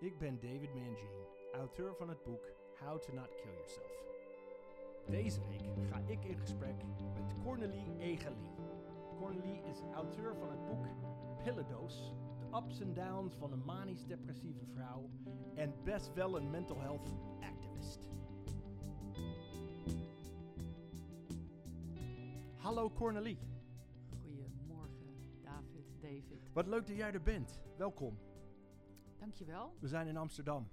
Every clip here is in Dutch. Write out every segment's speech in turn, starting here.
Ik ben David Mangine, auteur van het boek How to Not Kill Yourself. Deze week ga ik in gesprek met Cornelie Egalie. Cornelie is auteur van het boek Pillendoos, de ups en downs van een manisch-depressieve vrouw en best wel een mental health activist. Hallo Cornelie, Goedemorgen, David, David. wat leuk dat jij er bent. Welkom. Dankjewel. We zijn in Amsterdam.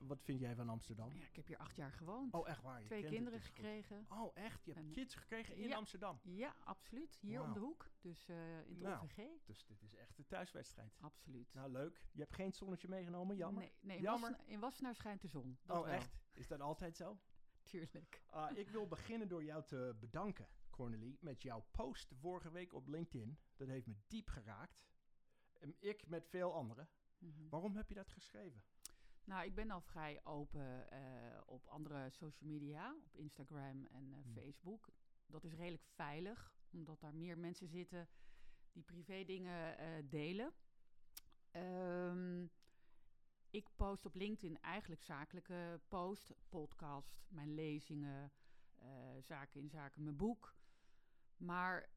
Wat vind jij van Amsterdam? Ja, ik heb hier acht jaar gewoond. Oh, echt waar? Je Twee kinderen dus goed. gekregen. Oh, echt? Je hebt En- kids gekregen in Ja. Amsterdam? Ja, absoluut. Hier om de hoek. Dus eh, in het Nou. OVG. Dus dit is echt een thuiswedstrijd. Absoluut. Nou, leuk. Je hebt geen zonnetje meegenomen, jammer. Nee, nee in, Jammer. Wassenaar, in Wassenaar schijnt de zon. Dat oh, wel. echt? Is dat altijd zo? Tuurlijk. Ah, ik wil beginnen door jou te bedanken, Cornelie, met jouw post vorige week op LinkedIn. Dat heeft me diep geraakt. En ik met veel anderen. Mhm. Waarom heb je dat geschreven? Nou, ik ben al vrij open eh, op andere social media. Op Instagram en eh, Hmm. Facebook. Dat is redelijk veilig. Omdat daar meer mensen zitten die privé dingen eh, delen. Ehm, ik post op LinkedIn eigenlijk zakelijke post, podcast, mijn lezingen, zaken in zaken, mijn boek. Maar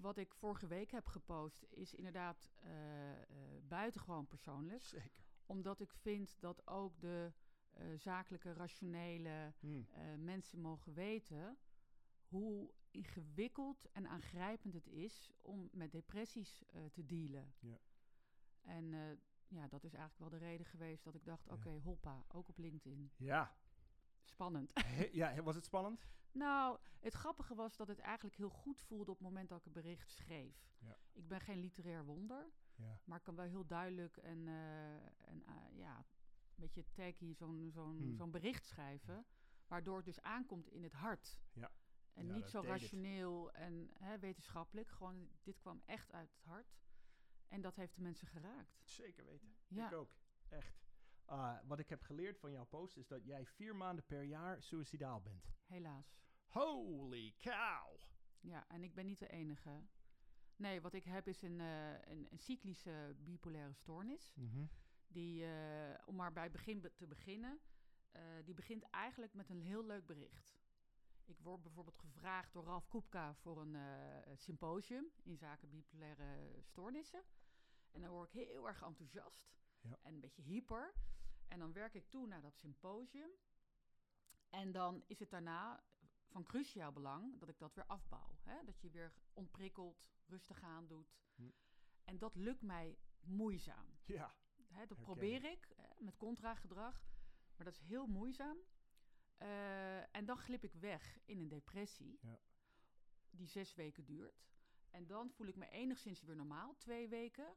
wat ik vorige week heb gepost is inderdaad eh eh buitengewoon persoonlijk Zeker. omdat ik vind dat ook de eh, zakelijke, rationele Hm. eh, mensen mogen weten hoe ingewikkeld en aangrijpend het is om met depressies te dealen. Ja. En ja, dat is eigenlijk wel de reden geweest dat ik dacht, Ja. oké, hoppa, ook op LinkedIn. Ja. Spannend. He- ja, was het spannend? Nou, het grappige was dat het eigenlijk heel goed voelde op het moment dat ik een bericht schreef. Ja. Ik ben geen literair wonder. Ja. Maar ik kan wel heel duidelijk en, eh, en eh, ja, een beetje taggy zo'n zo'n Hmm. zo'n bericht schrijven. Waardoor het dus aankomt in het hart. Ja. En Ja, niet zo het. rationeel en hè, wetenschappelijk. Gewoon, dit kwam echt uit het hart. En dat heeft de mensen geraakt. Zeker weten. Ja. Ik ook. Echt. Ah, wat ik heb geleerd van jouw post is dat jij vier maanden per jaar suicidaal bent. Helaas. Holy cow! Ja, en ik ben niet de enige. Nee, wat ik heb is een, eh, een, een cyclische bipolaire stoornis. Die, eh, om maar bij het begin be- te beginnen, eh, die begint eigenlijk met een heel leuk bericht. Ik word bijvoorbeeld gevraagd door Ralf Koepka voor een eh, symposium in zaken bipolaire stoornissen. En dan word ik heel erg enthousiast Ja. en een beetje hyper. En dan werk ik toe naar dat symposium. En dan is het daarna van cruciaal belang dat ik dat weer afbouw. Hè? Dat je weer ontprikkeld, rustig aan doet. Hm. En dat lukt mij moeizaam. Ja. Hè, dat probeer ik hè, met contragedrag, maar dat is heel moeizaam. Eh, en dan glip ik weg in een depressie, Ja. die zes weken duurt. En dan voel ik me enigszins weer normaal, twee weken.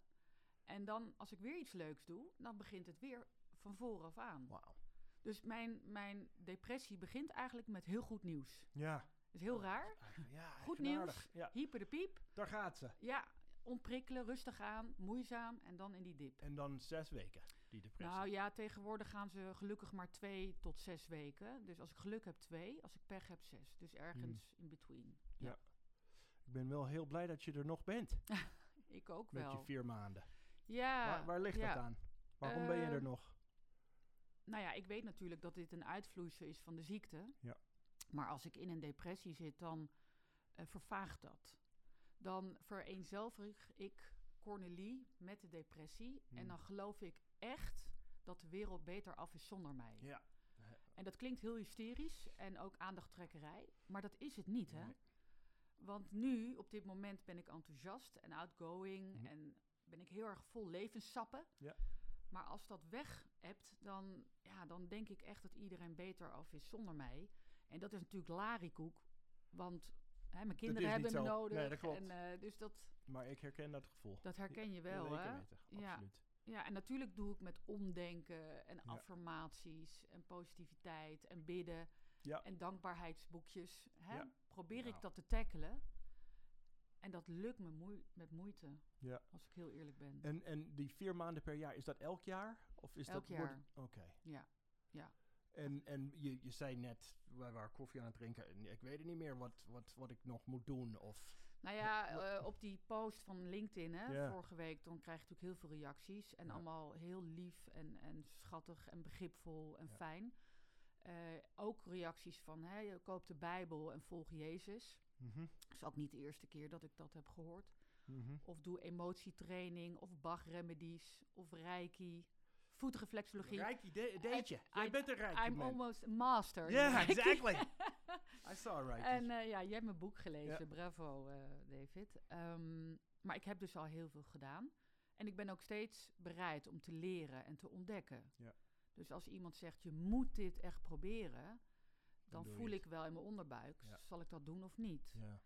En dan, als ik weer iets leuks doe, dan begint het weer van vooraf aan. Wauw. Dus mijn, mijn depressie begint eigenlijk met heel goed nieuws. Ja. Is heel raar. Ja, Goed nieuws, Ja, hyper de piep. daar gaat ze. Ja, ontprikkelen, rustig aan, moeizaam en dan in die dip. En dan zes weken, die depressie. Nou ja, tegenwoordig gaan ze gelukkig maar twee tot zes weken. Dus als ik geluk heb, twee. Als ik pech heb, zes. Dus ergens in between. Ja. Ik ben wel heel blij dat je er nog bent, Ik ook met wel. je vier maanden. Ja. waar, waar ligt ja. dat aan? Waarom ben je er Ehm, nog? Nou ja, ik weet natuurlijk dat dit een uitvloeisel is van de ziekte. Ja. Maar als ik in een depressie zit, dan eh, vervaagt dat. Dan vereenzelvig ik Cornelie met de depressie. Hmm. En dan geloof ik echt dat de wereld beter af is zonder mij. Ja. En dat klinkt heel hysterisch en ook aandachttrekkerij. Maar dat is het niet, hè? Nee. Want nu, op dit moment, ben ik enthousiast en outgoing Mhm. en ben ik heel erg vol levenssappen. Ja. Maar als dat weg hebt, dan, ja, dan denk ik echt dat iedereen beter af is zonder mij. En dat is natuurlijk larikoek, want hè, mijn kinderen hebben me nodig. Nee, dat klopt. En, eh, dus dat, Maar ik herken dat gevoel. dat herken je wel, Zeker hè? Ja. absoluut. Ja, en natuurlijk doe ik met omdenken en affirmaties en positiviteit en bidden Ja. en dankbaarheidsboekjes. Hè? Ja. Probeer Nou. ik dat te tackelen. En dat lukt me moe- met moeite, ja. als ik heel eerlijk ben. En, en die vier maanden per jaar, is dat elk jaar? Of is Elk dat, jaar. Oké. Ja, ja. En, en je, je zei net, wij waren koffie aan het drinken. en Ik weet het niet meer wat, wat, wat ik nog moet doen. Of, Nou ja, eh, op die post van LinkedIn hè, vorige week, dan krijg je natuurlijk heel veel reacties. En Ja. allemaal heel lief en, en schattig en begripvol en Ja. fijn. Eh, ook reacties van, hè, je koopt de Bijbel en volg Jezus. Dat is ook niet de eerste keer dat ik dat heb gehoord. mhm. Of doe emotietraining, of Bach-remedies, of Reiki, voetreflexologie. Rijkie, de- deetje. I- Jij I- bent een Rijkie I'm man. almost master. in Yeah, Reiki. exactly. I saw Rijkie. En eh, ja, jij hebt mijn boek gelezen. Ja. Bravo, eh, David. Ehm, maar ik heb dus al heel veel gedaan. En ik ben ook steeds bereid om te leren en te ontdekken. Ja. Dus als iemand zegt, je moet dit echt proberen... dan voel ik wel in mijn onderbuik, Ja. zal ik dat doen of niet? ja.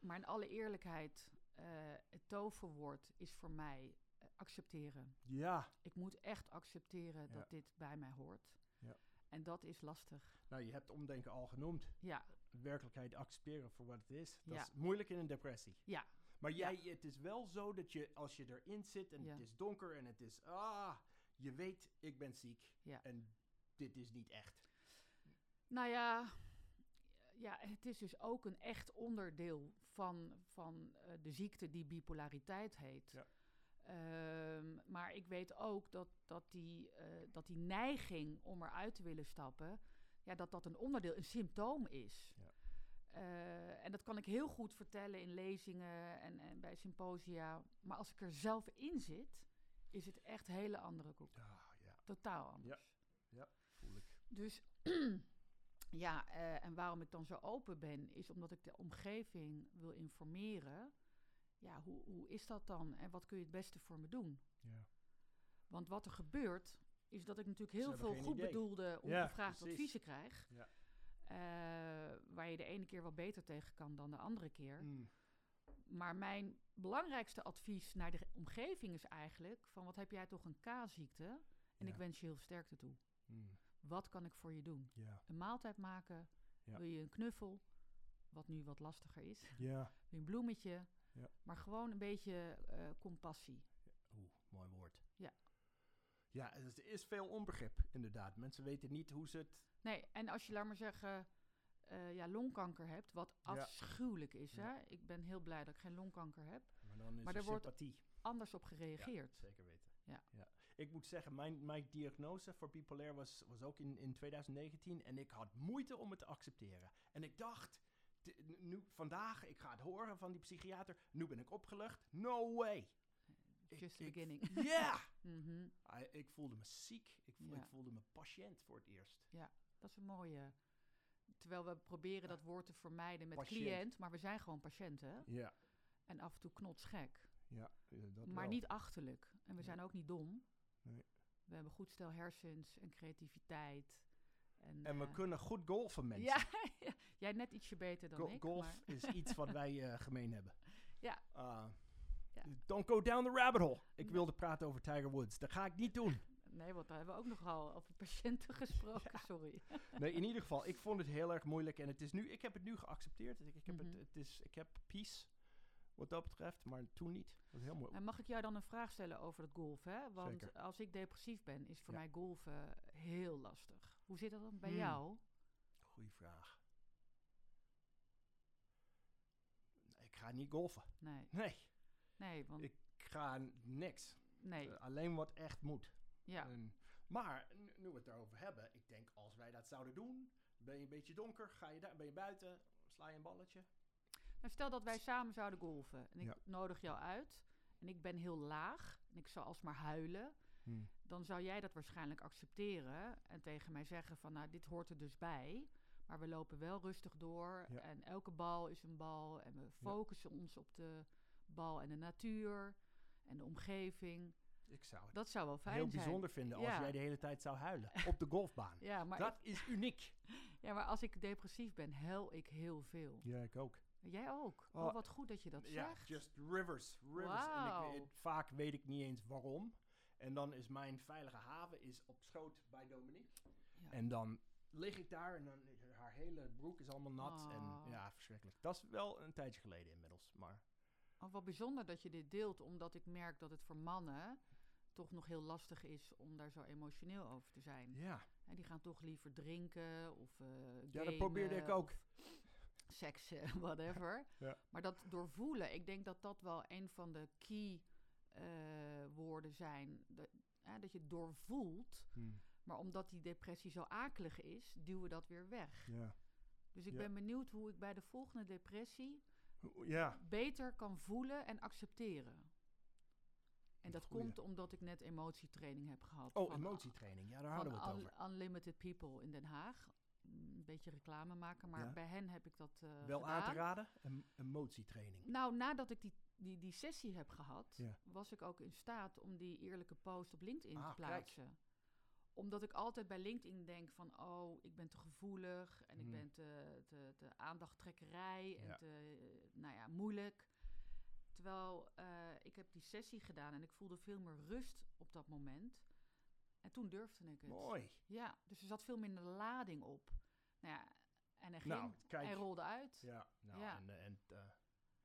Maar in alle eerlijkheid, eh, het toverwoord is voor mij eh, accepteren. ja. Ik moet echt accepteren Ja. dat dit bij mij hoort. Ja. En dat is lastig. Nou, je hebt omdenken al genoemd. Ja, Werkelijkheid accepteren voor wat het is. Dat Ja. is moeilijk in een depressie. ja, Maar jij, het is wel zo dat je, als je erin zit en het is donker en het is, ah, je weet, ik ben ziek. Ja. En dit is niet echt. Nou ja, ja, het is dus ook een echt onderdeel van, van eh, de ziekte die bipolariteit heet. Ja. Ehm, maar ik weet ook dat, dat, die, eh, dat die neiging om eruit te willen stappen, ja, dat dat een onderdeel, een symptoom is. Ja. Eh, en dat kan ik heel goed vertellen in lezingen en, en bij symposia. Maar als ik er zelf in zit, is het echt een hele andere koek. Ja, ja, Totaal anders. voel ik. Dus ja, eh, en waarom ik dan zo open ben, is omdat ik de omgeving wil informeren. Ja, hoe, hoe is dat dan en wat kun je het beste voor me doen? Ja. Want wat er gebeurt, is dat ik natuurlijk heel veel goed idee. bedoelde, Ja, adviezen krijg. Ja. eh, waar je de ene keer wat beter tegen kan dan de andere keer. Mm. Maar mijn belangrijkste advies naar de omgeving is eigenlijk: van wat heb jij toch een K-ziekte? En Ja. ik wens je heel veel sterkte toe. Mm. Wat kan ik voor je doen? Ja. een maaltijd maken? Ja. Wil je een knuffel? Wat nu wat lastiger is. Ja. Wil je een bloemetje? Ja. Maar gewoon een beetje eh, compassie. Oeh, mooi woord. Ja. Ja, het is veel onbegrip, inderdaad. Mensen weten niet hoe ze het... Nee, en als je, laat maar zeggen, eh, ja, longkanker hebt, wat Ja. afschuwelijk is. Ja. Hè? Ik ben heel blij dat ik geen longkanker heb. Maar dan is Maar er er wordt sympathie. Anders op gereageerd. Zeker weten. Ja. Ik moet zeggen, mijn, mijn diagnose voor bipolair was, was ook in, in 2019. En ik had moeite om het te accepteren. En ik dacht, nu, vandaag, ik ga het horen van die psychiater. Nu ben ik opgelucht. No way. Ik- Just the beginning. Ja! Mhm. I- ik voelde me ziek. Ik, vo- Ja. ik voelde me patiënt voor het eerst. Dat is een mooie. Terwijl we proberen dat woord te vermijden met Patiënt. cliënt, maar we zijn gewoon patiënten. Ja. En af en toe knotsgek. Ja, dat maar wel. niet achterlijk. En we zijn ook niet dom. Nee. We hebben goed stel hersens en creativiteit. En, En we eh, kunnen goed golfen, mensen. Ja, jij net ietsje beter dan Go- ik. golf maar- is iets wat wij eh, gemeen hebben. Ja. Ah, Ja. Don't go down the rabbit hole. Ik Nee. wilde praten over Tiger Woods. Dat ga ik niet doen. Nee, want daar hebben we ook nogal over patiënten gesproken, sorry. Nee, in ieder geval, ik vond het heel erg moeilijk. En het is nu, ik heb het nu geaccepteerd. Ik, ik, heb, Mhm. het, het is, ik heb peace wat dat betreft, maar toen niet. Dat is heel mooi. En mag ik jou dan een vraag stellen over het golfen? Hè? Want Zeker. als ik depressief ben, is voor Ja. mij golfen heel lastig. Hoe zit dat dan bij Hmm. jou? Goeie vraag. Ik ga niet golfen. Nee, Nee, nee, want ik ga niks. nee, Eh, alleen wat echt moet. ja. En- maar nu, nu we het daarover hebben, ik denk als wij dat zouden doen, ben je een beetje donker, ga je daar, ben je buiten, sla je een balletje. Stel dat wij samen zouden golfen en ik Ja. nodig jou uit en ik ben heel laag en ik zou alsmaar huilen, dan zou jij dat waarschijnlijk accepteren en tegen mij zeggen van nou dit hoort er dus bij, maar we lopen wel rustig door Ja. en elke bal is een bal en we focussen ons op de bal en de natuur en de omgeving. Ik zou het Dat zou wel fijn heel zijn. bijzonder vinden als Ja. jij de hele tijd zou huilen op de golfbaan. Ja maar, dat is uniek. ja, maar als ik depressief ben, huil ik heel veel. Ja, ik ook. Jij ook. Oh, Oh, wat goed dat je dat ja, zegt. just rivers, rivers. Wauw. En ik, weet- vaak weet ik niet eens waarom. En dan is mijn veilige haven is op schoot bij Dominique. Ja. En dan lig ik daar en dan haar hele broek is allemaal nat. Oh. En ja, verschrikkelijk. Dat is wel een tijdje geleden inmiddels. Maar Oh, wat bijzonder dat je dit deelt, omdat ik merk dat het voor mannen toch nog heel lastig is om daar zo emotioneel over te zijn. ja, En die gaan toch liever drinken of eh Ja, dat probeerde ik ook. of seks, eh, whatever. Ja. Maar dat doorvoelen, ik denk dat dat wel een van de key eh, woorden zijn. Hè, dat je doorvoelt, Hmm. maar omdat die depressie zo akelig is, duwen we dat weer weg. Ja. Dus ik Ja. ben benieuwd hoe ik bij de volgende depressie Ja. beter kan voelen en accepteren. En dat Goeie. komt omdat ik net emotietraining heb gehad. Oh, van- emotietraining. Ja, daar hadden we het over. Unlimited People in Den Haag. Een beetje reclame maken, maar Ja. bij hen heb ik dat eh Wel aan te gedaan. raden. Em- emotietraining. Nou, nadat ik die, die, die sessie heb gehad, Ja. was ik ook in staat om die eerlijke post op LinkedIn Ah, te kijk. plaatsen. Omdat ik altijd bij LinkedIn denk van, oh, ik ben te gevoelig en ik Hmm. ben te, te, te aandachttrekkerij en Ja. te, nou ja, moeilijk. Terwijl eh, ik heb die sessie gedaan en ik voelde veel meer rust op dat moment. En toen durfde ik het. Mooi. Ja, dus er zat veel minder lading op. Nou ja, en hij ging Nou, kijk. en rolde uit. Ja, nou, Ja. en, en eh,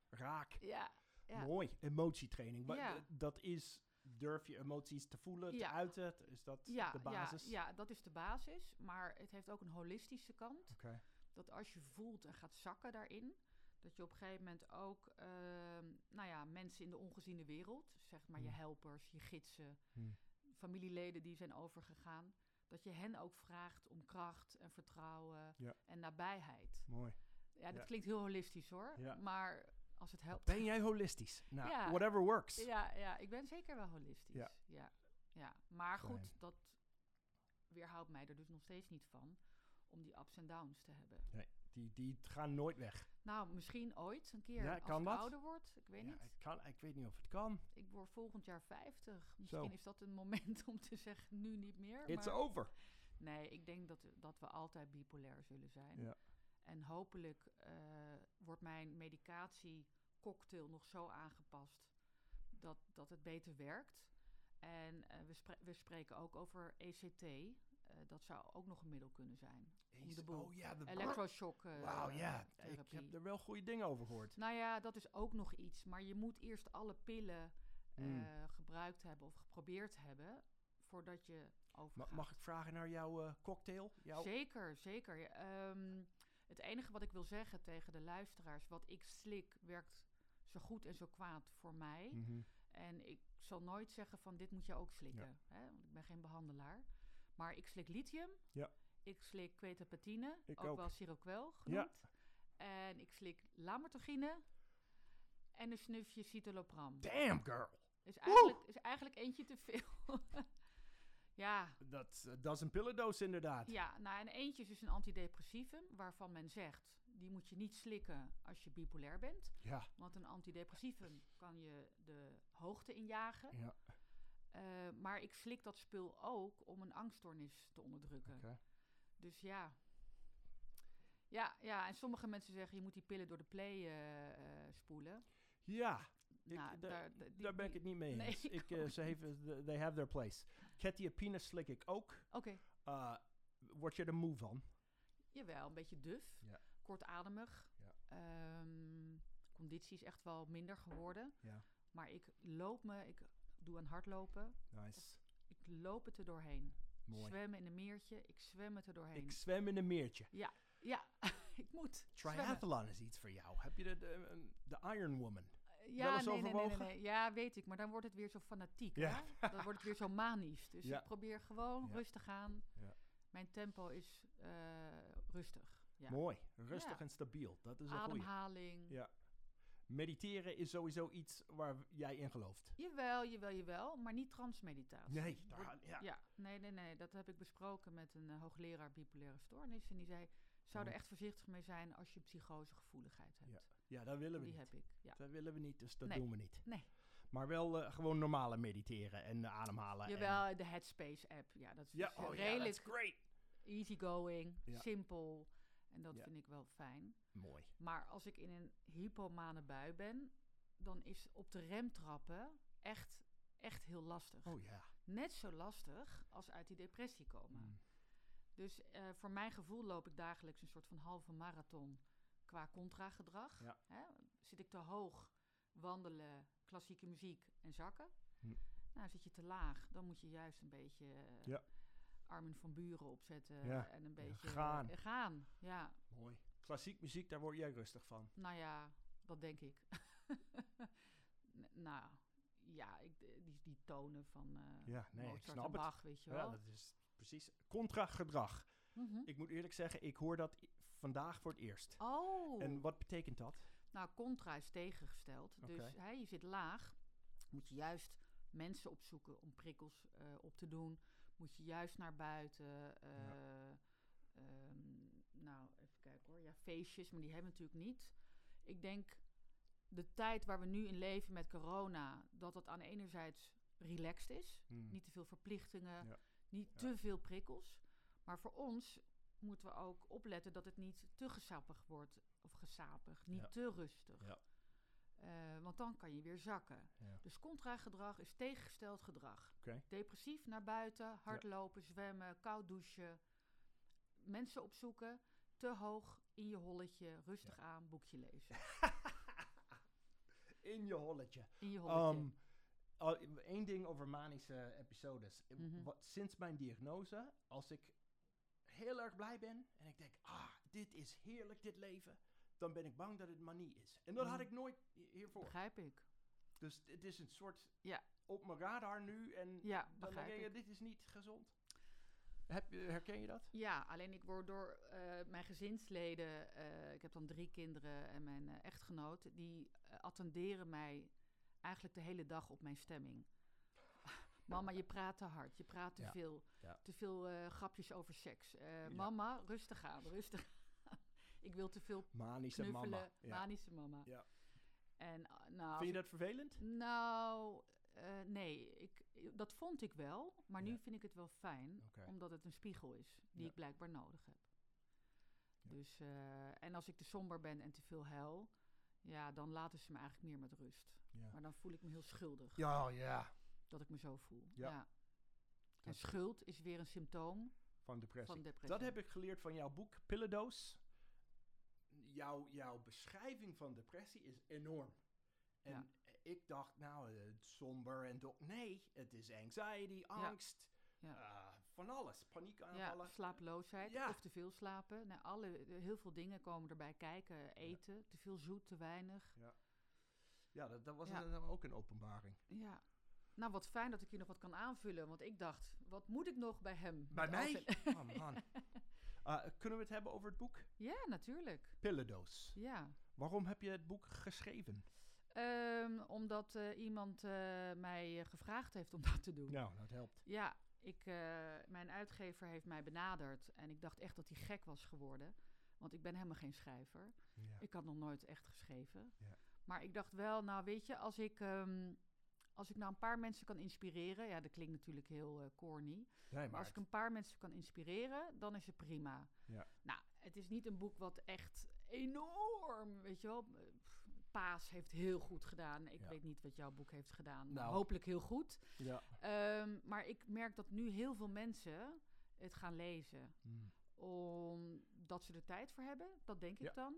raak. Ja, ja. Mooi, emotietraining. Maar Ja. dat is, durf je emoties te voelen, te Ja. uiten? Is dat Ja, de basis? Ja, ja, dat is de basis. Maar het heeft ook een holistische kant. Oké. Dat als je voelt en gaat zakken daarin, dat je op een gegeven moment ook, ehm, nou ja, mensen in de ongeziene wereld, zeg maar je Hmm. helpers, je gidsen, Hmm. Familieleden die zijn overgegaan, dat je hen ook vraagt om kracht en vertrouwen Ja. en nabijheid. Mooi. Ja, dat Ja. klinkt heel holistisch hoor, Ja. maar als het helpt. Ben jij holistisch? Nou, whatever works. Ja, ja, ik ben zeker wel holistisch. Ja. Ja. Ja, Maar goed, dat weerhoudt mij er dus nog steeds niet van om die ups en downs te hebben. Die, die gaan nooit weg. Nou, misschien ooit een keer Ja, als ik dat? ouder word. Ik weet Ja, niet. ik, kan, ik weet niet of het kan. Ik word volgend jaar 50. Misschien Zo. is dat een moment om te zeggen, nu niet meer. It's maar over. nee, ik denk dat, dat we altijd bipolair zullen zijn. Ja. En hopelijk eh, wordt mijn medicatiecocktail nog zo aangepast dat, dat het beter werkt. En eh, we, spre- we spreken ook over ECT. Eh, dat zou ook nog een middel kunnen zijn. Om de boel. Oh ja, de Elektroshock eh, Wauw, ja. Ik heb er wel goede dingen over gehoord. Nou ja, dat is ook nog iets. Maar je moet eerst alle pillen eh, Mm. gebruikt hebben of geprobeerd hebben voordat je Ma- overgaat. mag ik vragen naar jouw cocktail? Jouw... Zeker, zeker. Ehm, het enige wat ik wil zeggen tegen de luisteraars, wat ik slik, werkt zo goed en zo kwaad voor mij. Mhm. En ik zal nooit zeggen van dit moet je ook slikken. Hè? Want ik ben geen behandelaar. Maar ik slik lithium. Ja. Ik slik quetapatine, ook, ook. wel siroquel genoemd. En ik slik lamotrigine en een snufje citalopram. Damn, girl. Is eigenlijk, is eigenlijk eentje te veel. ja, Dat uh, dat is een pillendoos inderdaad. ja, nou en eentje is dus een antidepressivum waarvan men zegt, die moet je niet slikken als je bipolair bent. Ja. Want een antidepressivum kan je de hoogte injagen. ja. Eh, maar ik slik dat spul ook om een angststoornis te onderdrukken. Dus ja. Ja, ja, en sommige mensen zeggen je moet die pillen door de play eh, spoelen. Ja, ik- Nou, daar- daar- die- daar ben ik het niet mee Nee, eens. ik ze heeft, the- they have their place. Ketiapine slik ik ook. Oké, Uh, word je er moe van? jawel, een beetje duf. Ja. Kortademig. Ja. Ehm, conditie is echt wel minder geworden. Ja. Maar ik loop me, ik doe aan hardlopen. Nice. Ik loop het er doorheen. Mooi. Zwemmen in een meertje, ik zwem het er doorheen. Ik zwem in een meertje. Ja, ik moet. zwemmen. Triathlon is iets voor jou. Heb je de, de, de Iron Woman? Ja, nee, nee, nee, nee. Ja, weet ik. Maar dan wordt het weer zo fanatiek. Ja. Hè? Dan wordt het weer zo manisch. Dus Ja. ik probeer gewoon Ja. rustig aan. Ja. Mijn tempo is eh, rustig. Ja. Mooi. Rustig Ja. en stabiel. Dat is een. Ademhaling. Ja. Mediteren is sowieso iets waar jij in gelooft. Jawel, jawel, jawel. Maar niet transmeditatie. Nee, daar ja. ja. nee, nee, nee. Dat heb ik besproken met een eh, hoogleraar bipolaire stoornis. En die zei, zou er Oh. echt voorzichtig mee zijn als je psychosegevoeligheid hebt. Ja, Ja, dat willen we die niet. heb ik. Ja. Dat willen we niet, dus dat Nee. doen we niet. Nee. Maar wel eh, gewoon normale mediteren en ademhalen. en- Jawel, de Headspace app. Ja, dat is Ja, dus oh ja, redelijk that's great. easygoing, simpel. En dat Ja. vind ik wel fijn. Mooi. Maar als ik in een hypomane bui ben, dan is op de rem trappen echt, echt heel lastig. Oh ja. Net zo lastig als uit die depressie komen. Mm. Dus eh, voor mijn gevoel loop ik dagelijks een soort van halve marathon qua contragedrag. Ja. Hè? Zit ik te hoog, wandelen, klassieke muziek en zakken. Hm. Nou, zit je te laag, dan moet je juist een beetje eh, Ja. Armin van Buren opzetten Ja. en een beetje gaan. eh, gaan. Ja, Mooi. Klassiek muziek, daar word jij rustig van. Nou ja, dat denk ik. Nou, ja, ik, die, die tonen van eh Ja, nee, ik Mozart snap en het. Bach, weet je Ja, wel. dat is precies contra-gedrag. Mhm. Ik moet eerlijk zeggen, ik hoor dat vandaag voor het eerst. Oh, En wat betekent dat? nou, contra is tegengesteld. Dus hè, je zit laag, moet je juist mensen opzoeken om prikkels eh, op te doen. Moet je juist naar buiten. eh, ehm, nou, even kijken hoor. Ja, feestjes, maar die hebben we natuurlijk niet. Ik denk, de tijd waar we nu in leven met corona, dat het aan enerzijds relaxed is. Hmm. Niet te veel verplichtingen, Ja. niet Ja. te veel prikkels. Maar voor ons moeten we ook opletten dat het niet te gesappig wordt. Of gesapig, niet Ja. te rustig. Eh, want dan kan je weer zakken. Ja. Dus contragedrag is tegengesteld gedrag. Depressief naar buiten, hardlopen, zwemmen, koud douchen. Mensen opzoeken, te hoog in je holletje, rustig aan, boekje lezen. In je holletje. In je holletje. Um, Eén ding over manische episodes. Eh, Mhm. wat, sinds mijn diagnose, als ik heel erg blij ben en ik denk, ah, dit is heerlijk, dit leven, dan ben ik bang dat het manie is. En dat had Mhm. ik nooit hi- hiervoor. begrijp ik. Dus het is een soort Ja. op mijn radar nu en Ja, dan denk je, ik. dit is niet gezond. Heb, herken je dat? Ja, alleen ik word door eh, mijn gezinsleden, eh, ik heb dan drie kinderen en mijn eh, echtgenoot, die attenderen mij eigenlijk de hele dag op mijn stemming. Mama, je praat te hard, je praat te Ja, veel, ja. te veel grapjes over seks. Mama, rustig aan, rustig aan. Ik wil te veel Manische knuffelen, mama. Ja. manische mama. Ja. En eh, nou, Vind je dat vervelend? nou, eh, nee, ik, dat vond ik wel, maar nu Ja. vind ik het wel fijn, omdat het een spiegel is die Ja. ik blijkbaar nodig heb. Ja. Dus, eh, en als ik te somber ben en te veel huil, ja, dan laten ze me eigenlijk meer met rust. Maar dan voel ik me heel schuldig Ja, ja. dat ik me zo voel. Ja. En schuld is weer een symptoom Van depressie. van depressie. Dat heb ik geleerd van jouw boek Pillendoos. Jouw, jouw beschrijving van depressie is enorm. En Ja. ik dacht, nou, eh, somber en do Nee, het is anxiety, angst, Ja. eh, van alles. Ja, Paniekaanvallen. slapeloosheid Ja. of te veel slapen. Nou, alle, heel veel dingen komen erbij kijken. Eten, te veel zoet, te weinig. Ja, dat, dat was Ja. een- ook een openbaring. Ja. Nou, wat fijn dat ik hier nog wat kan aanvullen. Want ik dacht, wat moet ik nog bij hem? Bij mij? zijn- Oh man. Eh, kunnen we het hebben over het boek ja, natuurlijk. Pillendoos? Ja. Waarom heb je het boek geschreven? Ehm, omdat eh, iemand eh, mij gevraagd heeft om dat te doen. Nou, dat helpt. Ja, ik, mijn uitgever heeft mij benaderd. En ik dacht echt dat hij gek was geworden. Want ik ben helemaal geen schrijver. Ja. Ik had nog nooit echt geschreven. Ja. Maar ik dacht wel, nou weet je, als ik, ehm, als ik nou een paar mensen kan inspireren. Ja, dat klinkt natuurlijk heel eh, corny. Nee, Maar maar als ik een paar mensen kan inspireren, dan is het prima. Ja. Nou, het is niet een boek wat echt enorm, weet je wel. eh, Paas heeft heel goed gedaan. Ik Ja. weet niet wat jouw boek heeft gedaan. Nou. hopelijk heel goed. Ja. Ehm, maar ik merk dat nu heel veel mensen het gaan lezen. Hmm. Omdat ze er tijd voor hebben, dat denk Ja. ik dan.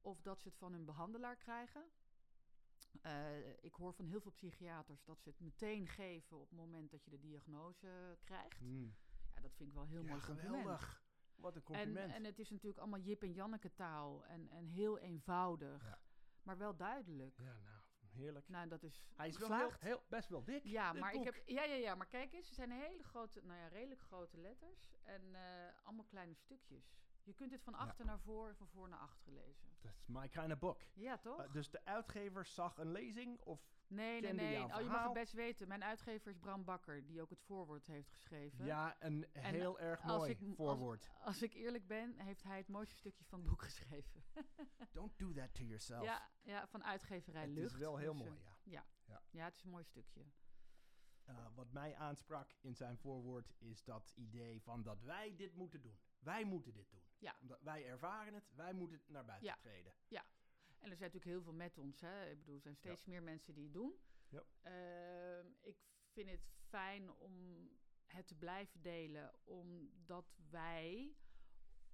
Of dat ze het van hun behandelaar krijgen. Eh, ik hoor van heel veel psychiaters dat ze het meteen geven op het moment dat je de diagnose krijgt. Hmm. Ja, dat vind ik wel heel ja, mooi compliment. geweldig. Wat een En, compliment. en het is natuurlijk allemaal Jip en Janneke taal en, en heel eenvoudig, Ja. maar wel duidelijk. ja, nou, heerlijk. Nou, dat is Hij is wel heel, best wel dik. Ja, maar ik heb, ja, ja, ja, maar kijk eens, het zijn hele grote, nou ja, redelijk grote letters en eh, allemaal kleine stukjes. Je kunt dit van Ja. achter naar voor en van voor naar achter lezen. That's my kind of book. Ja, toch? Eh, dus de uitgever zag een lezing of... nee, nee, nee. Oh, je mag het best weten. Mijn uitgever is Bram Bakker, die ook het voorwoord heeft geschreven. Ja, een En heel erg mooi ik m- als- voorwoord. Als ik eerlijk ben, heeft hij het mooiste stukje van het boek geschreven. Don't do that to yourself. Ja, ja, van uitgeverij het Lucht. is wel heel Dus, eh, mooi, ja. Ja, het is een mooi stukje. Eh, wat mij aansprak in zijn voorwoord is dat idee van dat wij dit moeten doen. Wij moeten dit doen. Ja. Omdat wij ervaren het, wij moeten naar buiten Ja. treden. En er zijn natuurlijk heel veel met ons. Hè. Ik bedoel, er zijn steeds meer mensen die het doen. Ja. Ehm, ik vind het fijn om het te blijven delen, omdat wij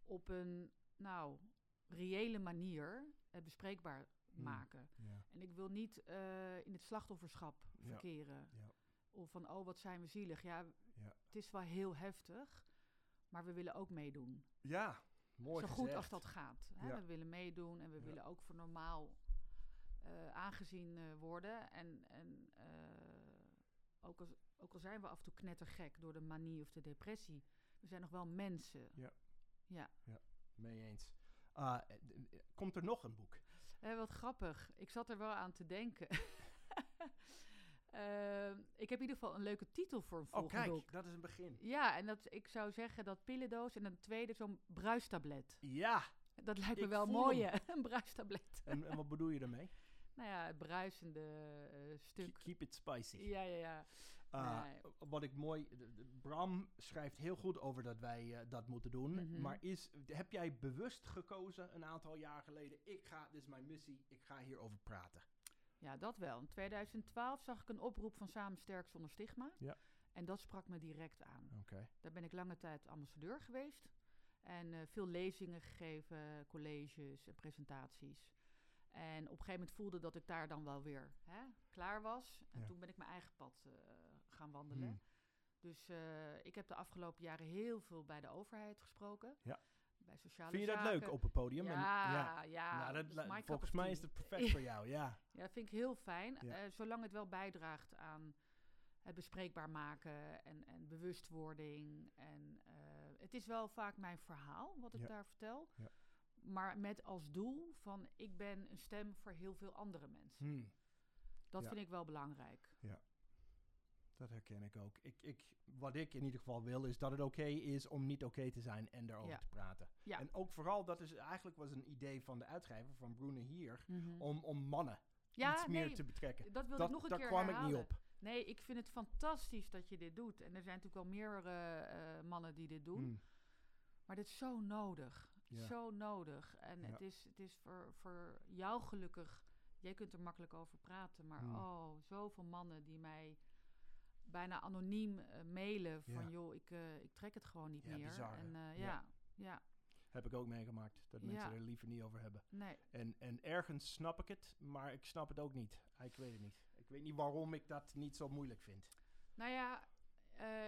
op een, nou, reële manier het bespreekbaar Hmm. maken. Ja. En ik wil niet eh, in het slachtofferschap Ja. verkeren. Ja. Of van, oh, wat zijn we zielig. Ja, Ja. het is wel heel heftig, maar we willen ook meedoen. Ja, Mooi zo goed als dat gaat. Hè? Ja. We willen meedoen en we Ja. willen ook voor normaal eh, aangezien eh, worden. En, en eh, ook, als, ook al zijn we af en toe knettergek door de manie of de depressie, we zijn nog wel mensen. Ja. Ja. Mee eens. Ah, komt er nog een boek? Wat grappig. Ik zat er wel aan te denken. Eh, ik heb in ieder geval een leuke titel voor een Oh, volgend kijk, boek. dat is een begin. Ja, en dat, ik zou zeggen dat pillendoos en een tweede zo'n bruistablet. Ja, Dat lijkt me wel mooi? Een bruistablet. en, en wat bedoel je daarmee? Nou ja, het bruisende eh, stuk. Ke- Keep it spicy. Ja, ja, ja. Nee. Wat ik mooi... Bram schrijft heel goed over dat wij eh, dat moeten doen. Mhm. Maar is, heb jij bewust gekozen een aantal jaar geleden... Ik ga, dit is mijn missie, ik ga hierover praten. Ja, dat wel. In 2012 zag ik een oproep van Samen Sterk Zonder Stigma. Ja. En dat sprak me direct aan. Oké. Daar ben ik lange tijd ambassadeur geweest. En eh, veel lezingen gegeven, colleges en presentaties. En op een gegeven moment voelde dat ik daar dan wel weer hè, klaar was. En Ja. toen ben ik mijn eigen pad eh, gaan wandelen. Hmm. Dus eh, ik heb de afgelopen jaren heel veel bij de overheid gesproken. Ja. Bij sociale Vind je dat zaken. leuk op het podium? En- Ja, ja. Nou, dat, is volgens mij is het perfect voor jou, ja. Ja, dat vind ik heel fijn. Ja. eh, zolang het wel bijdraagt aan het bespreekbaar maken en, en bewustwording. En eh, het is wel vaak mijn verhaal wat ik Ja. daar vertel. Ja. Maar met als doel van ik ben een stem voor heel veel andere mensen. Hmm. Dat Ja. vind ik wel belangrijk. Dat herken ik ook. Ik, ik, wat ik in ieder geval wil, is dat het oké is om niet oké te zijn en daarover Ja. te praten. Ja. En ook vooral, dat is eigenlijk was een idee van de uitgever, van Brune hier, Mhm. om, om mannen ja, iets meer nee, te betrekken. dat wil Dat, ik nog een daar keer kwam herhalen. ik niet op. Nee, ik vind het fantastisch dat je dit doet. En er zijn natuurlijk wel meerdere eh, mannen die dit doen. Hmm. Maar dit is zo nodig. Ja. Zo nodig. En het is, het is voor, voor jou gelukkig. Jij kunt er makkelijk over praten. Maar Hmm. oh, zoveel mannen die mij bijna anoniem eh, mailen. Van Ja. joh, ik, eh, ik trek het gewoon niet Ja, meer. bizar, en eh, Ja. ja. ja, Heb ik ook meegemaakt, dat mensen er liever niet over hebben. nee. En, en ergens snap ik het, maar ik snap het ook niet. Ah, Ik weet het niet. Ik weet niet waarom ik dat niet zo moeilijk vind. Nou ja,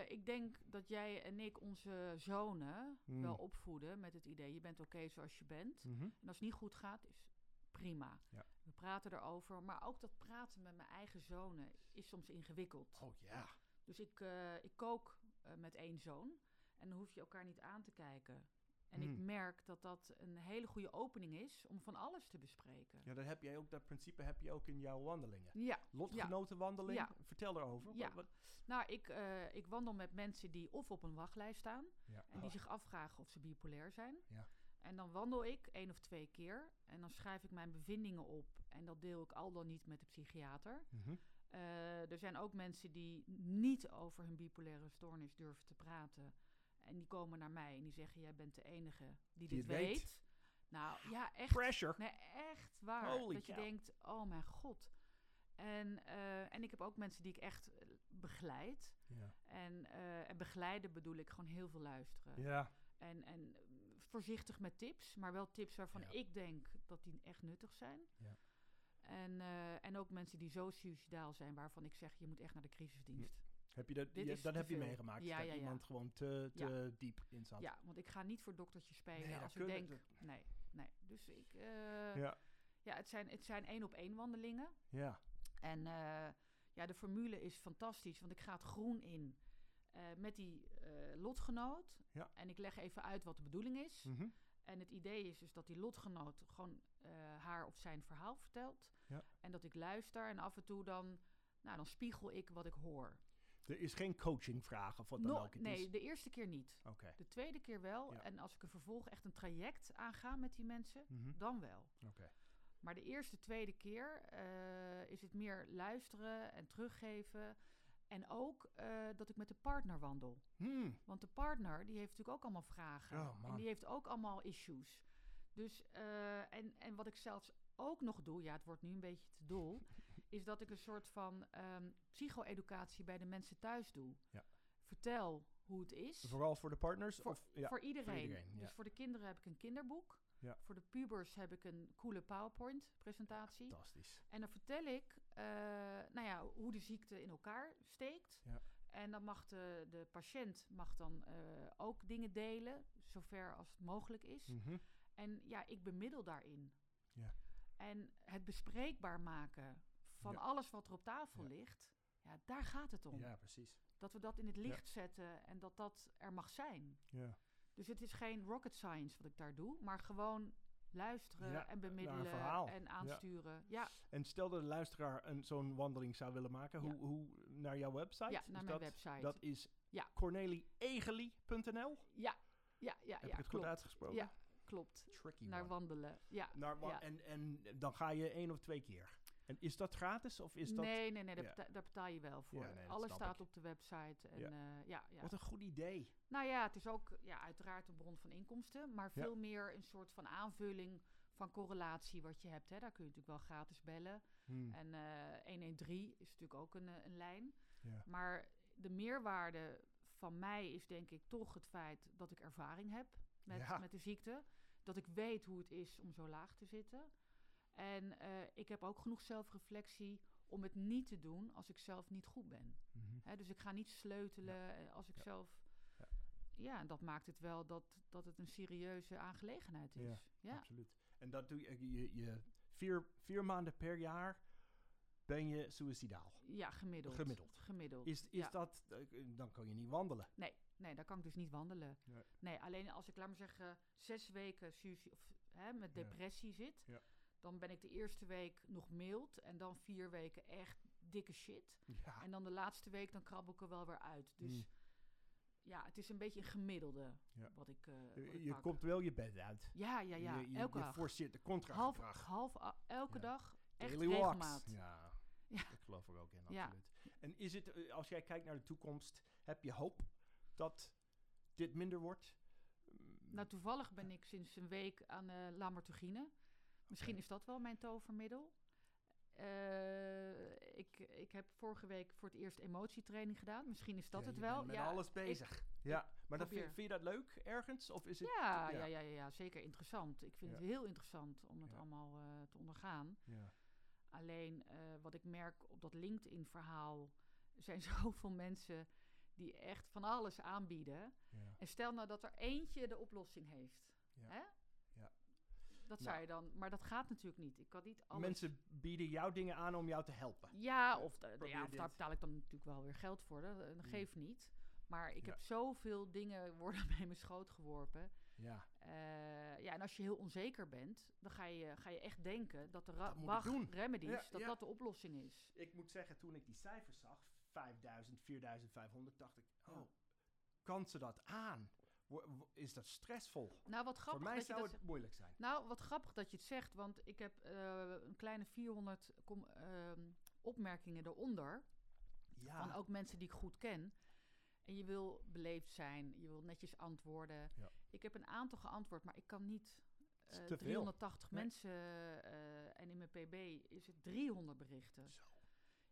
ik denk dat jij en ik onze zonen Hmm. wel opvoeden met het idee... je bent oké zoals je bent. Mhm. En als het niet goed gaat, is prima. Ja. We praten erover. Maar ook dat praten met mijn eigen zonen is soms ingewikkeld. Oh ja. Dus ik, eh, ik kook eh, met één zoon. En dan hoef je elkaar niet aan te kijken. En ik Hmm. merk dat dat een hele goede opening is om van alles te bespreken. Ja, dat heb jij ook, dat principe heb je ook in jouw wandelingen. Ja, Lotgenotenwandeling, Ja. vertel erover. Ja. Wat, wat- nou, ik, eh, ik wandel met mensen die of op een wachtlijst staan ja. en die zich afvragen of ze bipolair zijn. Ja. En dan wandel ik één of twee keer en dan schrijf ik mijn bevindingen op en dat deel ik al dan niet met de psychiater. Mhm. Eh, er zijn ook mensen die niet over hun bipolaire stoornis durven te praten. En die komen naar mij en die zeggen: Jij bent de enige die, Die dit weet. weet. Nou ja, echt. Pressure. Nee, echt waar. Holy dat je denkt: Oh mijn god. En, eh, en ik heb ook mensen die ik echt eh, begeleid. Ja. En, en begeleiden bedoel ik gewoon heel veel luisteren. ja. En, en voorzichtig met tips, maar wel tips waarvan Ja. ik denk dat die echt nuttig zijn. Ja. En, eh, en ook mensen die zo suicidaal zijn, waarvan ik zeg, je moet echt naar de crisisdienst. Heb je dat, Dit je- te heb je meegemaakt? Ja, dat ja, ja. iemand gewoon te, te diep in zat. Ja, want ik ga niet voor doktertje spelen Nee, als ik denk, nee, nee. Dus ik, eh, ja, Ja. het zijn, het zijn één op één wandelingen. ja. En eh, ja, de formule is fantastisch, want ik ga het groen in eh, met die eh, lotgenoot. Ja. En ik leg even uit wat de bedoeling is. Mhm. En het idee is dus dat die lotgenoot gewoon eh, haar of zijn verhaal vertelt. Ja. En dat ik luister en af en toe dan, nou, dan spiegel ik wat ik hoor. Er is geen coachingvraag of wat dan No- ook het nee, is. de eerste keer niet. Oké. De tweede keer wel. Ja. En als ik een vervolg echt een traject aanga met die mensen, Mhm. dan wel. Oké. Maar de eerste, tweede keer is het meer luisteren en teruggeven. En ook eh, dat ik met de partner wandel. Hmm. Want de partner die heeft natuurlijk ook allemaal vragen. Oh, en die heeft ook allemaal issues. Dus, eh, en, en wat ik zelfs ook nog doe, ja, het wordt nu een beetje te dol, is dat ik een soort van ehm psycho-educatie bij de mensen thuis doe. Ja. Vertel hoe het is. Vooral voor de partners? Voor, of, ja. voor iedereen. iedereen, ja. Dus voor de kinderen heb ik een kinderboek. Ja. Voor de pubers heb ik een coole PowerPoint-presentatie. Fantastisch. En dan vertel ik eh, nou ja, hoe de ziekte in elkaar steekt. Ja. En dan mag de, de patiënt mag dan eh, ook dingen delen, zover als het mogelijk is. Mhm. En ja, ik bemiddel daarin. Ja. En het bespreekbaar maken van alles wat er op tafel ligt, ja, daar gaat het om. Ja, precies. Dat we dat in het licht zetten en dat dat er mag zijn. Ja. Dus het is geen rocket science wat ik daar doe, maar gewoon luisteren Ja, en bemiddelen en Ja. aansturen. Ja, En stel dat de luisteraar een, zo'n wandeling zou willen maken, Ja. hoe, hoe naar jouw website? ja, naar mijn dat, website. Dat is Ja. cornelieegeli.nl. ja, ja, ja, Heb ja, ik het goed uitgesproken? Ja, klopt. Tricky Naar one. wandelen. Ja. Naar wa- ja. en, en dan ga je één of twee keer. En is dat gratis of is dat... nee, nee, nee, daar, Ja. beta- daar betaal je wel voor. Ja, nee, dat Alles staat ik. op de website. En, Ja. ja. ja, ja. Wat een goed idee. Nou ja, het is ook ja, uiteraard een bron van inkomsten, maar veel meer een soort van aanvulling van correlatie wat je hebt. Hè. Daar kun je natuurlijk wel gratis bellen. Hmm. En eh 113 is natuurlijk ook een, eh, een lijn. Ja. Maar de meerwaarde van mij is denk ik toch het feit dat ik ervaring heb met, met de ziekte. Dat ik weet hoe het is om zo laag te zitten. En eh, ik heb ook genoeg zelfreflectie om het niet te doen als ik zelf niet goed ben. Mhm. Dus ik ga niet sleutelen eh, als ik Ja. zelf. Ja. Ja. en dat maakt het wel dat, dat het een serieuze aangelegenheid is. Ja, Ja, Absoluut. En dat doe je, je, je vier, vier maanden per jaar ben je suicidaal. ja gemiddeld. Gemiddeld. Gemiddeld. Is, is Ja. dat, eh, dan kan je niet wandelen. Nee, nee, daar kan ik dus niet wandelen. Nee. Nee, alleen als ik, laat maar zeggen, zes weken of, hè, met Ja. depressie zit, Ja. Dan ben ik de eerste week nog mild en dan vier weken echt dikke shit. Ja. En dan de laatste week, dan krabbel ik er wel weer uit. Dus Mm. ja, het is een beetje een gemiddelde Ja. wat ik, wat Je, ik komt wel je bed uit. Ja, ja, ja, Je, je, elke je dag. forceert de Half, contragedrag. half, a- elke Ja. dag, echt Daily walks. regelmaat. Ja, Ja. ik geloof er ook in, Ja. absoluut. En is het, eh, als jij kijkt naar de toekomst, heb je hoop dat dit minder wordt? Nou, toevallig ben ik sinds een week aan eh lamartogine. Misschien is dat wel mijn tovermiddel. Eh, ik, ik heb vorige week voor het eerst emotietraining gedaan. Misschien is dat ja, het je wel. bent met ja, alles bezig. ja, maar dan vind, vind je dat leuk ergens? Of is het... Ja, ja. ja. Ja, zeker interessant. Ik vind het heel interessant om het allemaal eh, te ondergaan. Ja. Alleen eh, wat ik merk op dat LinkedIn-verhaal, er zijn zoveel mensen die echt van alles aanbieden. En stel nou dat er eentje de oplossing heeft. Ja. Hè? Dat Nou. zou je dan, maar dat gaat natuurlijk niet. Ik kan niet alles. Mensen bieden jou dingen aan om jou te helpen. Ja, of, ja, of daar betaal ik dan natuurlijk wel weer geld voor. Dat, dat geeft niet. Maar ik Ja. heb zoveel dingen worden bij mijn schoot geworpen. Ja, Eh, ja, en als je heel onzeker bent, dan ga je, ga je echt denken dat de Bach doen. remedies, Ja, dat ja. dat de oplossing is. ik moet zeggen, toen ik die cijfers zag, 5000, 4500, dacht ik, oh, kan ze dat aan? Is dat stressvol? Nou, wat Voor grappig mij dat je zou dat het moeilijk zijn. Nou, wat grappig dat je het zegt, want ik heb eh, een kleine 400 kom- ehm, opmerkingen eronder. Ja, Van ook mensen die ik goed ken. En je wil beleefd zijn, je wil netjes antwoorden. Ja. Ik heb een aantal geantwoord, maar ik kan niet is eh, te veel. 380 Nee. mensen eh, en in mijn PB is het 300 berichten. Zo.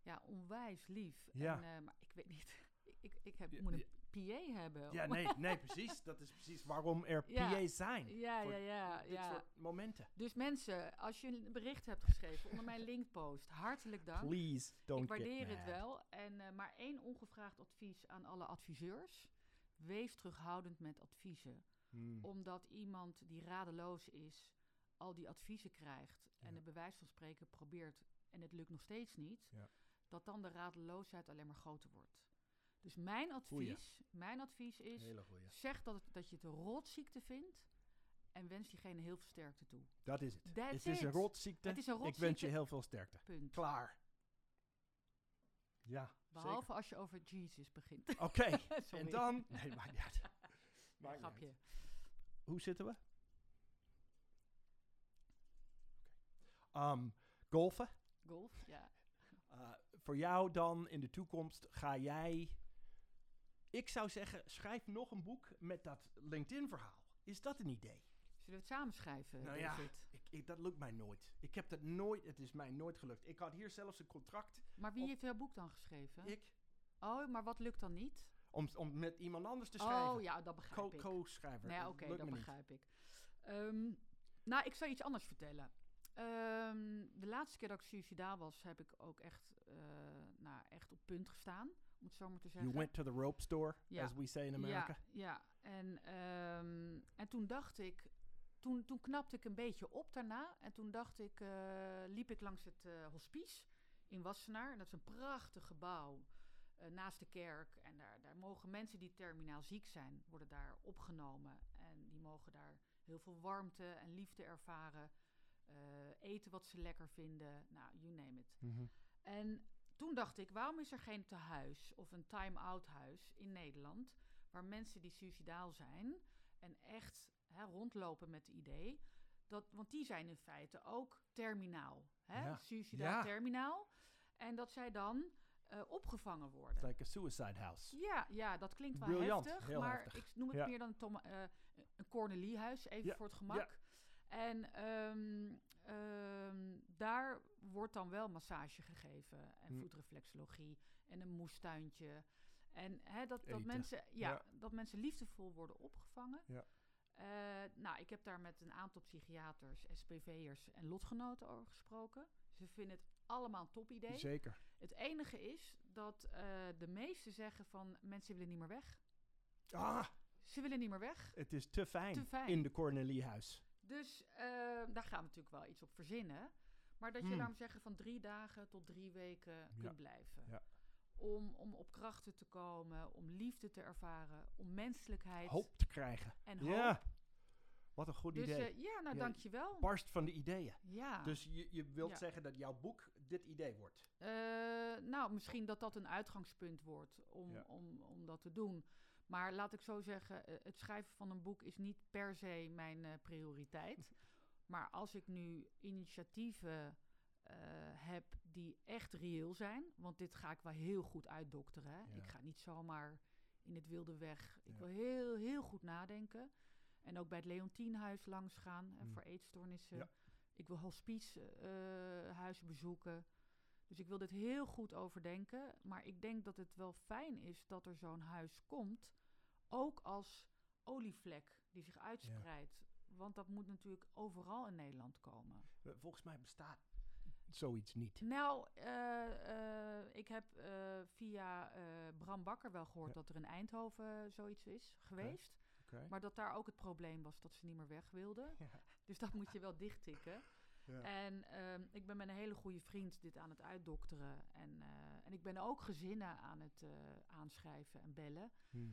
Ja, onwijs lief. Ja. En, maar ik weet niet, ik, ik heb, moet een. PA hebben. Ja, nee, nee, precies. Dat is precies waarom er Ja. PA's zijn. ja, voor ja, ja. Dit ja. soort momenten. Dus mensen, als je een bericht hebt geschreven onder mijn linkpost, hartelijk dank. Please don't Ik waardeer het wel. En, eh, maar één ongevraagd advies aan alle adviseurs. Wees terughoudend met adviezen. Hmm. Omdat iemand die radeloos is, al die adviezen krijgt en het bewijs van spreken probeert en het lukt nog steeds niet, Ja. dat dan de radeloosheid alleen maar groter wordt. Dus mijn advies, mijn advies is, zeg dat, het, dat je het een rotziekte vindt en wens diegene heel veel sterkte toe. Dat is het. That's het is een rotziekte. Het is een Ik wens rotziekte. je heel veel sterkte. Punt. Klaar. Ja, Behalve als je over Jesus begint. Oké, en dan... Nee, maakt niet uit. Niet Grapje. uit. Hoe zitten we? Um, golfen. Golf, ja. Uh, voor jou dan in de toekomst ga jij... Ik zou zeggen, schrijf nog een boek met dat LinkedIn-verhaal. Is dat een idee? Zullen we het samen schrijven, Nou ja, ik, ik, dat lukt mij nooit. Ik heb dat nooit, het is mij nooit gelukt. Ik had hier zelfs een contract. Maar wie op- heeft jouw boek dan geschreven? Ik, Oh, maar wat lukt dan niet? om, om met iemand anders te schrijven. Oh, ja, dat begrijp Co- ik. Co-schrijver. nee, Dat oké, dat niet. begrijp ik. Ehm, nou, ik zal iets anders vertellen. Ehm, de laatste keer dat ik suicidaal was, heb ik ook echt, eh, nou, echt op punt gestaan. Om het zo maar te zeggen. You went to the rope store, Ja. as we say in America. Ja, ja. En, ehm, en toen dacht ik, toen, toen knapte ik een beetje op daarna. En toen dacht ik, eh, liep ik langs het eh, hospice in Wassenaar. En dat is een prachtig gebouw eh, naast de kerk. En daar, daar mogen mensen die terminaal ziek zijn, worden daar opgenomen. En die mogen daar heel veel warmte en liefde ervaren. eten wat ze lekker vinden. Nou, you name it. Mhm. En toen dacht ik, waarom is er geen tehuis of een time-out huis in Nederland... waar mensen die suicidaal zijn en echt hè, rondlopen met het idee... Dat, want die zijn in feite ook terminaal. Hè? Ja. Suicidaal Ja. terminaal. En dat zij dan eh, opgevangen worden. Like a suicide house. Ja, ja, dat klinkt wel heftig, maar heftig. ik noem het Ja. meer dan een, Tom, eh, een Cornelie-huis, even Ja, voor het gemak. En ehm, ehm, daar wordt dan wel massage gegeven en Hm. voetreflexologie en een moestuintje. En hè, dat, dat, Eten. mensen, ja, Ja. dat mensen liefdevol worden opgevangen. Ja. Eh, nou, ik heb daar met een aantal psychiaters, SPV'ers en lotgenoten over gesproken. Ze vinden het allemaal een top idee. Zeker. Het enige is dat eh, de meesten zeggen van mensen willen niet meer weg. Ah, Ze willen niet meer weg. het is te fijn, Te fijn. in de Cornelie-huis. Dus eh, daar gaan we natuurlijk wel iets op verzinnen. Maar dat je, Hmm. laat zeggen, van drie dagen tot drie weken kunt blijven. Ja. Om, om op krachten te komen, om liefde te ervaren, om menselijkheid Hoop te krijgen. en hoop. Ja, wat een goed dus idee. eh, ja, nou Ja, dankjewel. Barst van de ideeën. Ja. Dus je, je wilt Ja. zeggen dat jouw boek dit idee wordt. Eh, nou, misschien dat dat een uitgangspunt wordt om, om, om dat te doen. Maar laat ik zo zeggen, eh, het schrijven van een boek is niet per se mijn eh, prioriteit. Maar als ik nu initiatieven eh, heb die echt reëel zijn, want dit ga ik wel heel goed uitdokteren. Hè? Ja. Ik ga niet zomaar in het wilde weg. Ik Ja. wil heel, heel goed nadenken. En ook bij het Leontienhuis langs gaan hè, Mm. voor eetstoornissen. Ja. Ik wil hospicehuizen bezoeken. Dus ik wil dit heel goed overdenken. Maar ik denk dat het wel fijn is dat er zo'n huis komt. Ook als olievlek die zich uitspreidt. Want dat moet natuurlijk overal in Nederland komen. Volgens mij bestaat zoiets niet. Nou, eh, eh, ik heb eh, via Bram Bakker wel gehoord Ja. dat er in Eindhoven zoiets is geweest. Maar dat daar ook het probleem was dat ze niet meer weg wilden. Ja. Dus dat moet je wel dichttikken. Ja. En ehm, ik ben met een hele goede vriend dit aan het uitdokteren. En, eh, en ik ben ook gezinnen aan het eh, aanschrijven en bellen. Hm.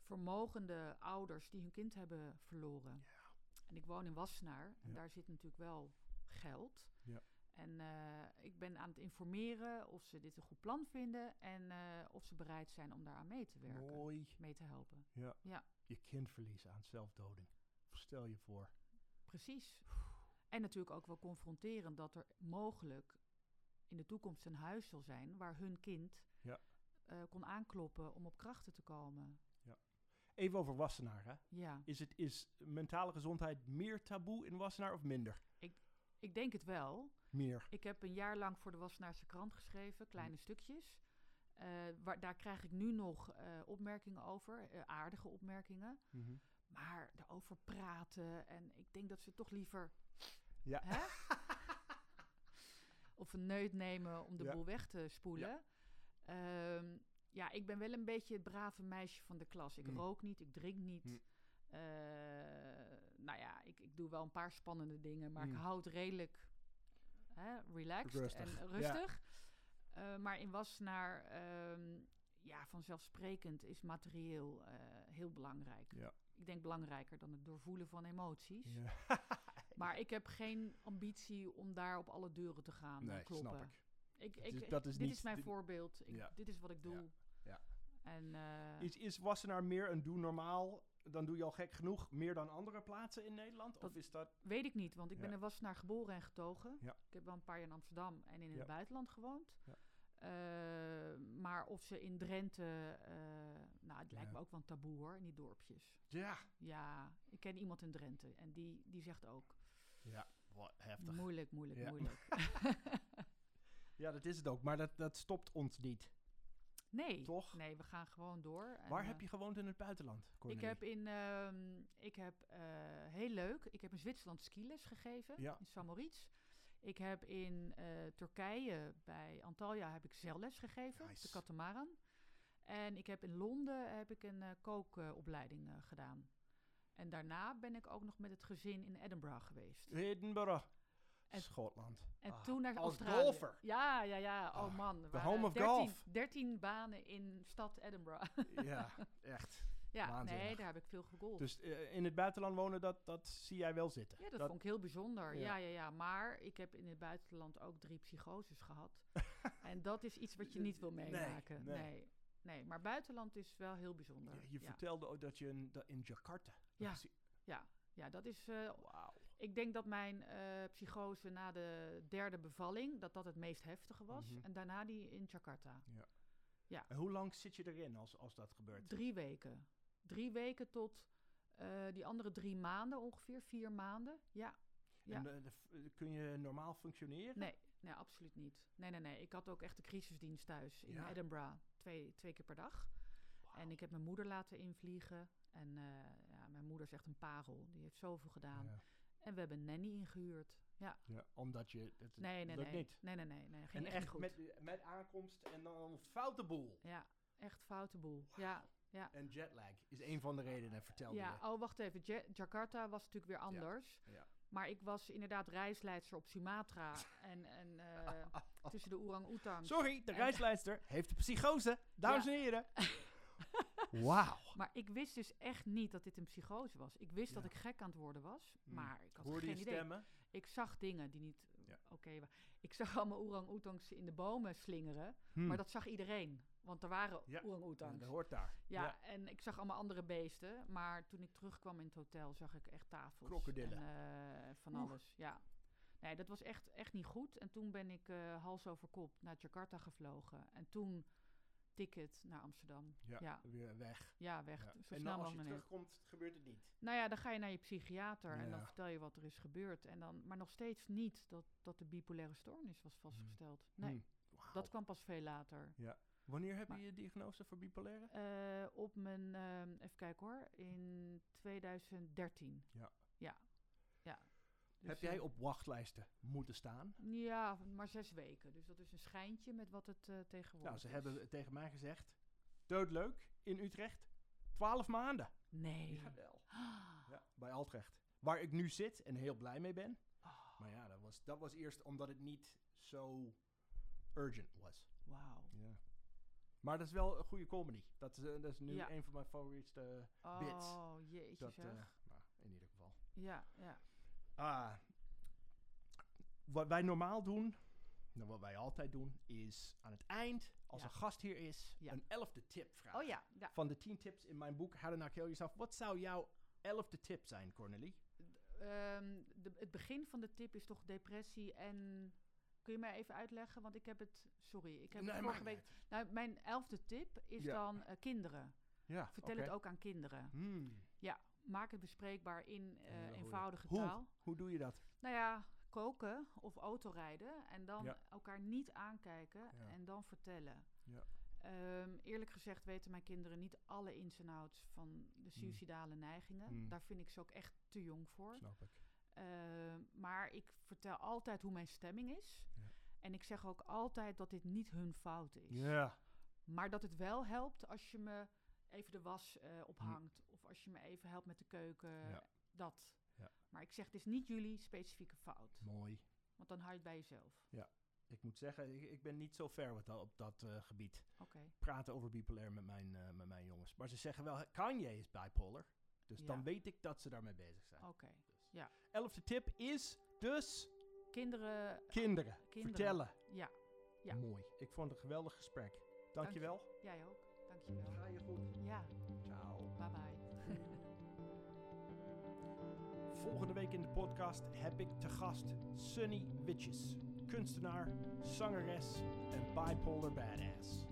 Vermogende ouders die hun kind hebben verloren. Ja. En ik woon in Wassenaar. En Ja. daar zit natuurlijk wel geld. Ja. En eh, ik ben aan het informeren of ze dit een goed plan vinden. En of ze bereid zijn om daaraan mee te werken. Mooi. Mee te helpen. Ja. Ja. Je kind verliezen aan zelfdoding. Stel je voor. Precies. En natuurlijk ook wel confronteren dat er mogelijk in de toekomst een huis zal zijn waar hun kind Ja. eh, kon aankloppen om op krachten te komen. Even over Wassenaar. Hè? Ja, Is, het, is mentale gezondheid meer taboe in Wassenaar of minder? ik denk het wel. Meer. Ik heb een jaar lang voor de Wassenaarse krant geschreven, kleine Hm. stukjes. Eh, waar, daar krijg ik nu nog eh, opmerkingen over, aardige opmerkingen. Mhm. Maar erover praten en ik denk dat ze toch liever Ja. Hè? of een neut nemen om de Ja. boel weg te spoelen. Ja. ja, ik ben wel een beetje het brave meisje van de klas. Ik Mm. rook niet, ik drink niet. Mm. Eh, nou ja, ik, ik doe wel een paar spannende dingen, maar Mm. ik hou het redelijk hè, relaxed Rustig, en ja. rustig. Eh, maar in Wassenaar, ehm, ja, vanzelfsprekend is materieel eh, heel belangrijk. Ja. Ik denk belangrijker dan het doorvoelen van emoties. Ja. Maar ik heb geen ambitie om daar op alle deuren te gaan eh, nee, kloppen. snap ik. Ik, ik, is- dat is dit niet- is mijn dit- voorbeeld. Ik, Ja. Dit is wat ik doe. Ja. En eh, Is, is Wassenaar meer een doe normaal, dan doe je al gek genoeg, meer dan andere plaatsen in Nederland? Of is dat... weet ik niet, want ik ben in Wassenaar geboren en getogen. Ja. Ik heb wel een paar jaar in Amsterdam en in Ja. het buitenland gewoond. Ja. Eh, maar of ze in Drenthe, nou, het lijkt me ook wel een taboe hoor, in die dorpjes. Ja. Ja, ik ken iemand in Drenthe en die, die zegt ook, Heftig. moeilijk, moeilijk, Ja. moeilijk. Ja, dat is het ook. Maar dat, dat stopt ons niet. nee, Toch? nee, we gaan gewoon door. Waar eh, heb je gewoond in het buitenland, Ik heb in, ehm, ik heb eh, heel leuk, ik heb in Zwitserland skiles gegeven, Ja. in Samoritz. Ik heb in eh, Turkije bij Antalya heb ik zeilles gegeven, de katamaran. En ik heb in Londen heb ik een kookopleiding gedaan. En daarna ben ik ook nog met het gezin in Edinburgh geweest. Edinburgh. En- Schotland. En Ah, toen naar als Australië. golfer. Ja, ja, ja. Oh Ah, man. the home of 13, golf. 13 banen in stad Edinburgh. ja, echt. ja, Waanzinnig. nee, daar heb ik veel gegolfd. Dus eh, in het buitenland wonen, dat, dat zie jij wel zitten. ja, dat, vond ik heel bijzonder. Ja. Ja. ja, ja, Maar ik heb in het buitenland ook drie psychoses gehad. en dat is iets wat je niet wil meemaken. nee. Nee, nee. Maar buitenland is wel heel bijzonder. Je, je ja. vertelde ook dat je in Jakarta... Ja. Ja, ja, dat is. eh, ik denk dat mijn eh, psychose na de derde bevalling dat dat het meest heftige was. Mhm. En daarna die in Jakarta. En hoe lang zit je erin als, als dat gebeurt? Drie weken. Drie weken tot eh, die andere drie maanden ongeveer, vier maanden. Ja. ja. En, de kun je normaal functioneren? Nee, nee, absoluut niet. Nee, nee, nee. Ik had ook echt de crisisdienst thuis in Ja. Edinburgh. Twee, twee keer per dag. En ik heb mijn moeder laten invliegen. En ja, mijn moeder is echt een parel. Die heeft zoveel gedaan. Ja. En we hebben een nanny ingehuurd. Ja. Ja, omdat je... Het, Nee, nee, nee. niet. Nee, nee, nee. nee. Ging En echt, goed. met, met aankomst en dan een foute boel. Ja, echt foute boel. Ja, En jetlag is een van de redenen, vertelde ja. je. Oh, wacht even. Ja- Jakarta was natuurlijk weer anders. Ja. Maar ik was inderdaad reisleidster op Sumatra. en en eh, tussen de orang-oetangs. Sorry, de reisleidster heeft de psychose. Dames en heren. Wauw. Maar ik wist dus echt niet dat dit een psychose was. Ik wist dat ik gek aan het worden was. Hmm. Maar ik had Hoorde geen je idee. stemmen? Ik zag dingen die niet Ja. oké waren. Ik zag allemaal orang-oetangs in de bomen slingeren. Hmm. Maar dat zag iedereen. Want er waren Ja. Ja, orang-oetangs. dat hoort daar. Ja, en ik zag allemaal andere beesten. Maar toen ik terugkwam in het hotel, zag ik echt tafels. Krokodillen. En, eh, van alles, ja. Nee, dat was echt, echt niet goed. En toen ben ik eh, hals over kop naar Jakarta gevlogen. En toen ticket naar Amsterdam. Ja, Ja, weer weg. ja weg. Ja. Zo En snel dan als je terugkomt, gebeurt het niet. Nou ja, dan ga je naar je psychiater en dan Ja. vertel je wat er is gebeurd. En dan, maar nog steeds niet dat, dat de bipolaire stoornis was vastgesteld. Nee, Hmm. Dat kwam pas veel later. Wanneer heb Maar- je je diagnose voor bipolaire? Eh, op mijn, ehm, even kijken hoor, in 2013. Ja. Ja. ja. Dus, heb jij eh, op wachtlijsten moeten staan? Ja, maar zes weken. Dus dat is een schijntje met wat het eh, tegenwoordig Nou, ze is. hebben tegen mij gezegd, doodleuk, in Utrecht, 12 maanden. Nee. Jawel. Ja, bij Altrecht. Waar ik nu zit en heel blij mee ben. Oh, Maar ja, dat was, dat was eerst omdat het niet zo urgent was. Wauw. Ja. Maar dat is wel een goede comedy. Dat is, eh, dat is nu Ja. een van mijn favoriete bits. Oh, jeetje Dat, zeg. eh, nou, in ieder geval. ja, ja. Ah, wat wij normaal doen, nou, wat wij altijd doen, is aan het eind, als Ja. een gast hier is, Ja. een elfde tip vragen. Oh ja, ja. Van de 10 tips in mijn boek How to Not Kill Yourself. Wat zou jouw elfde tip zijn, Cornelie? Ehm, de, het begin van de tip is toch depressie en... Kun je mij even uitleggen? Want ik heb het... Sorry, ik heb Nee, het vorige week... Nou, mijn elfde tip is dan eh, kinderen. Ja, Vertel het ook aan kinderen. Hmm. Ja, maak het bespreekbaar in eh, eenvoudige hoe? taal. Hoe doe je dat? Nou ja, koken of autorijden en dan Ja. elkaar niet aankijken Ja. en dan vertellen. Ja. Ehm, eerlijk gezegd weten mijn kinderen niet alle ins en outs van de suicidale neigingen. Hmm. Daar vind ik ze ook echt te jong voor. Snap ik. Ehm, maar ik vertel altijd hoe mijn stemming is. Ja. En ik zeg ook altijd dat dit niet hun fout is. Ja. Maar dat het wel helpt als je me even de was eh, ophangt. Of als je me even helpt met de keuken. Ja. Dat. Ja. Maar ik zeg, het is niet jullie specifieke fout. Mooi. Want dan hou je het bij jezelf. Ik moet zeggen, ik, ik ben niet zo ver wat dat, op dat eh, gebied. Oké. Praten over bipolair met mijn, eh, met mijn jongens. Maar ze zeggen wel, Kanye is bipolar. Dus Ja. dan weet ik dat ze daarmee bezig zijn. Oké. Elfde tip is dus Kinderen, kinderen, Kinderen. vertellen. ja. Ja. Mooi. Ik vond het een geweldig gesprek. Dankjewel. Jij ook. Dankjewel. Ga je goed. Ja. Ciao. Bye bye. Volgende week in de podcast heb ik te gast Sunny Witjes. Kunstenaar, zangeres en bipolar badass.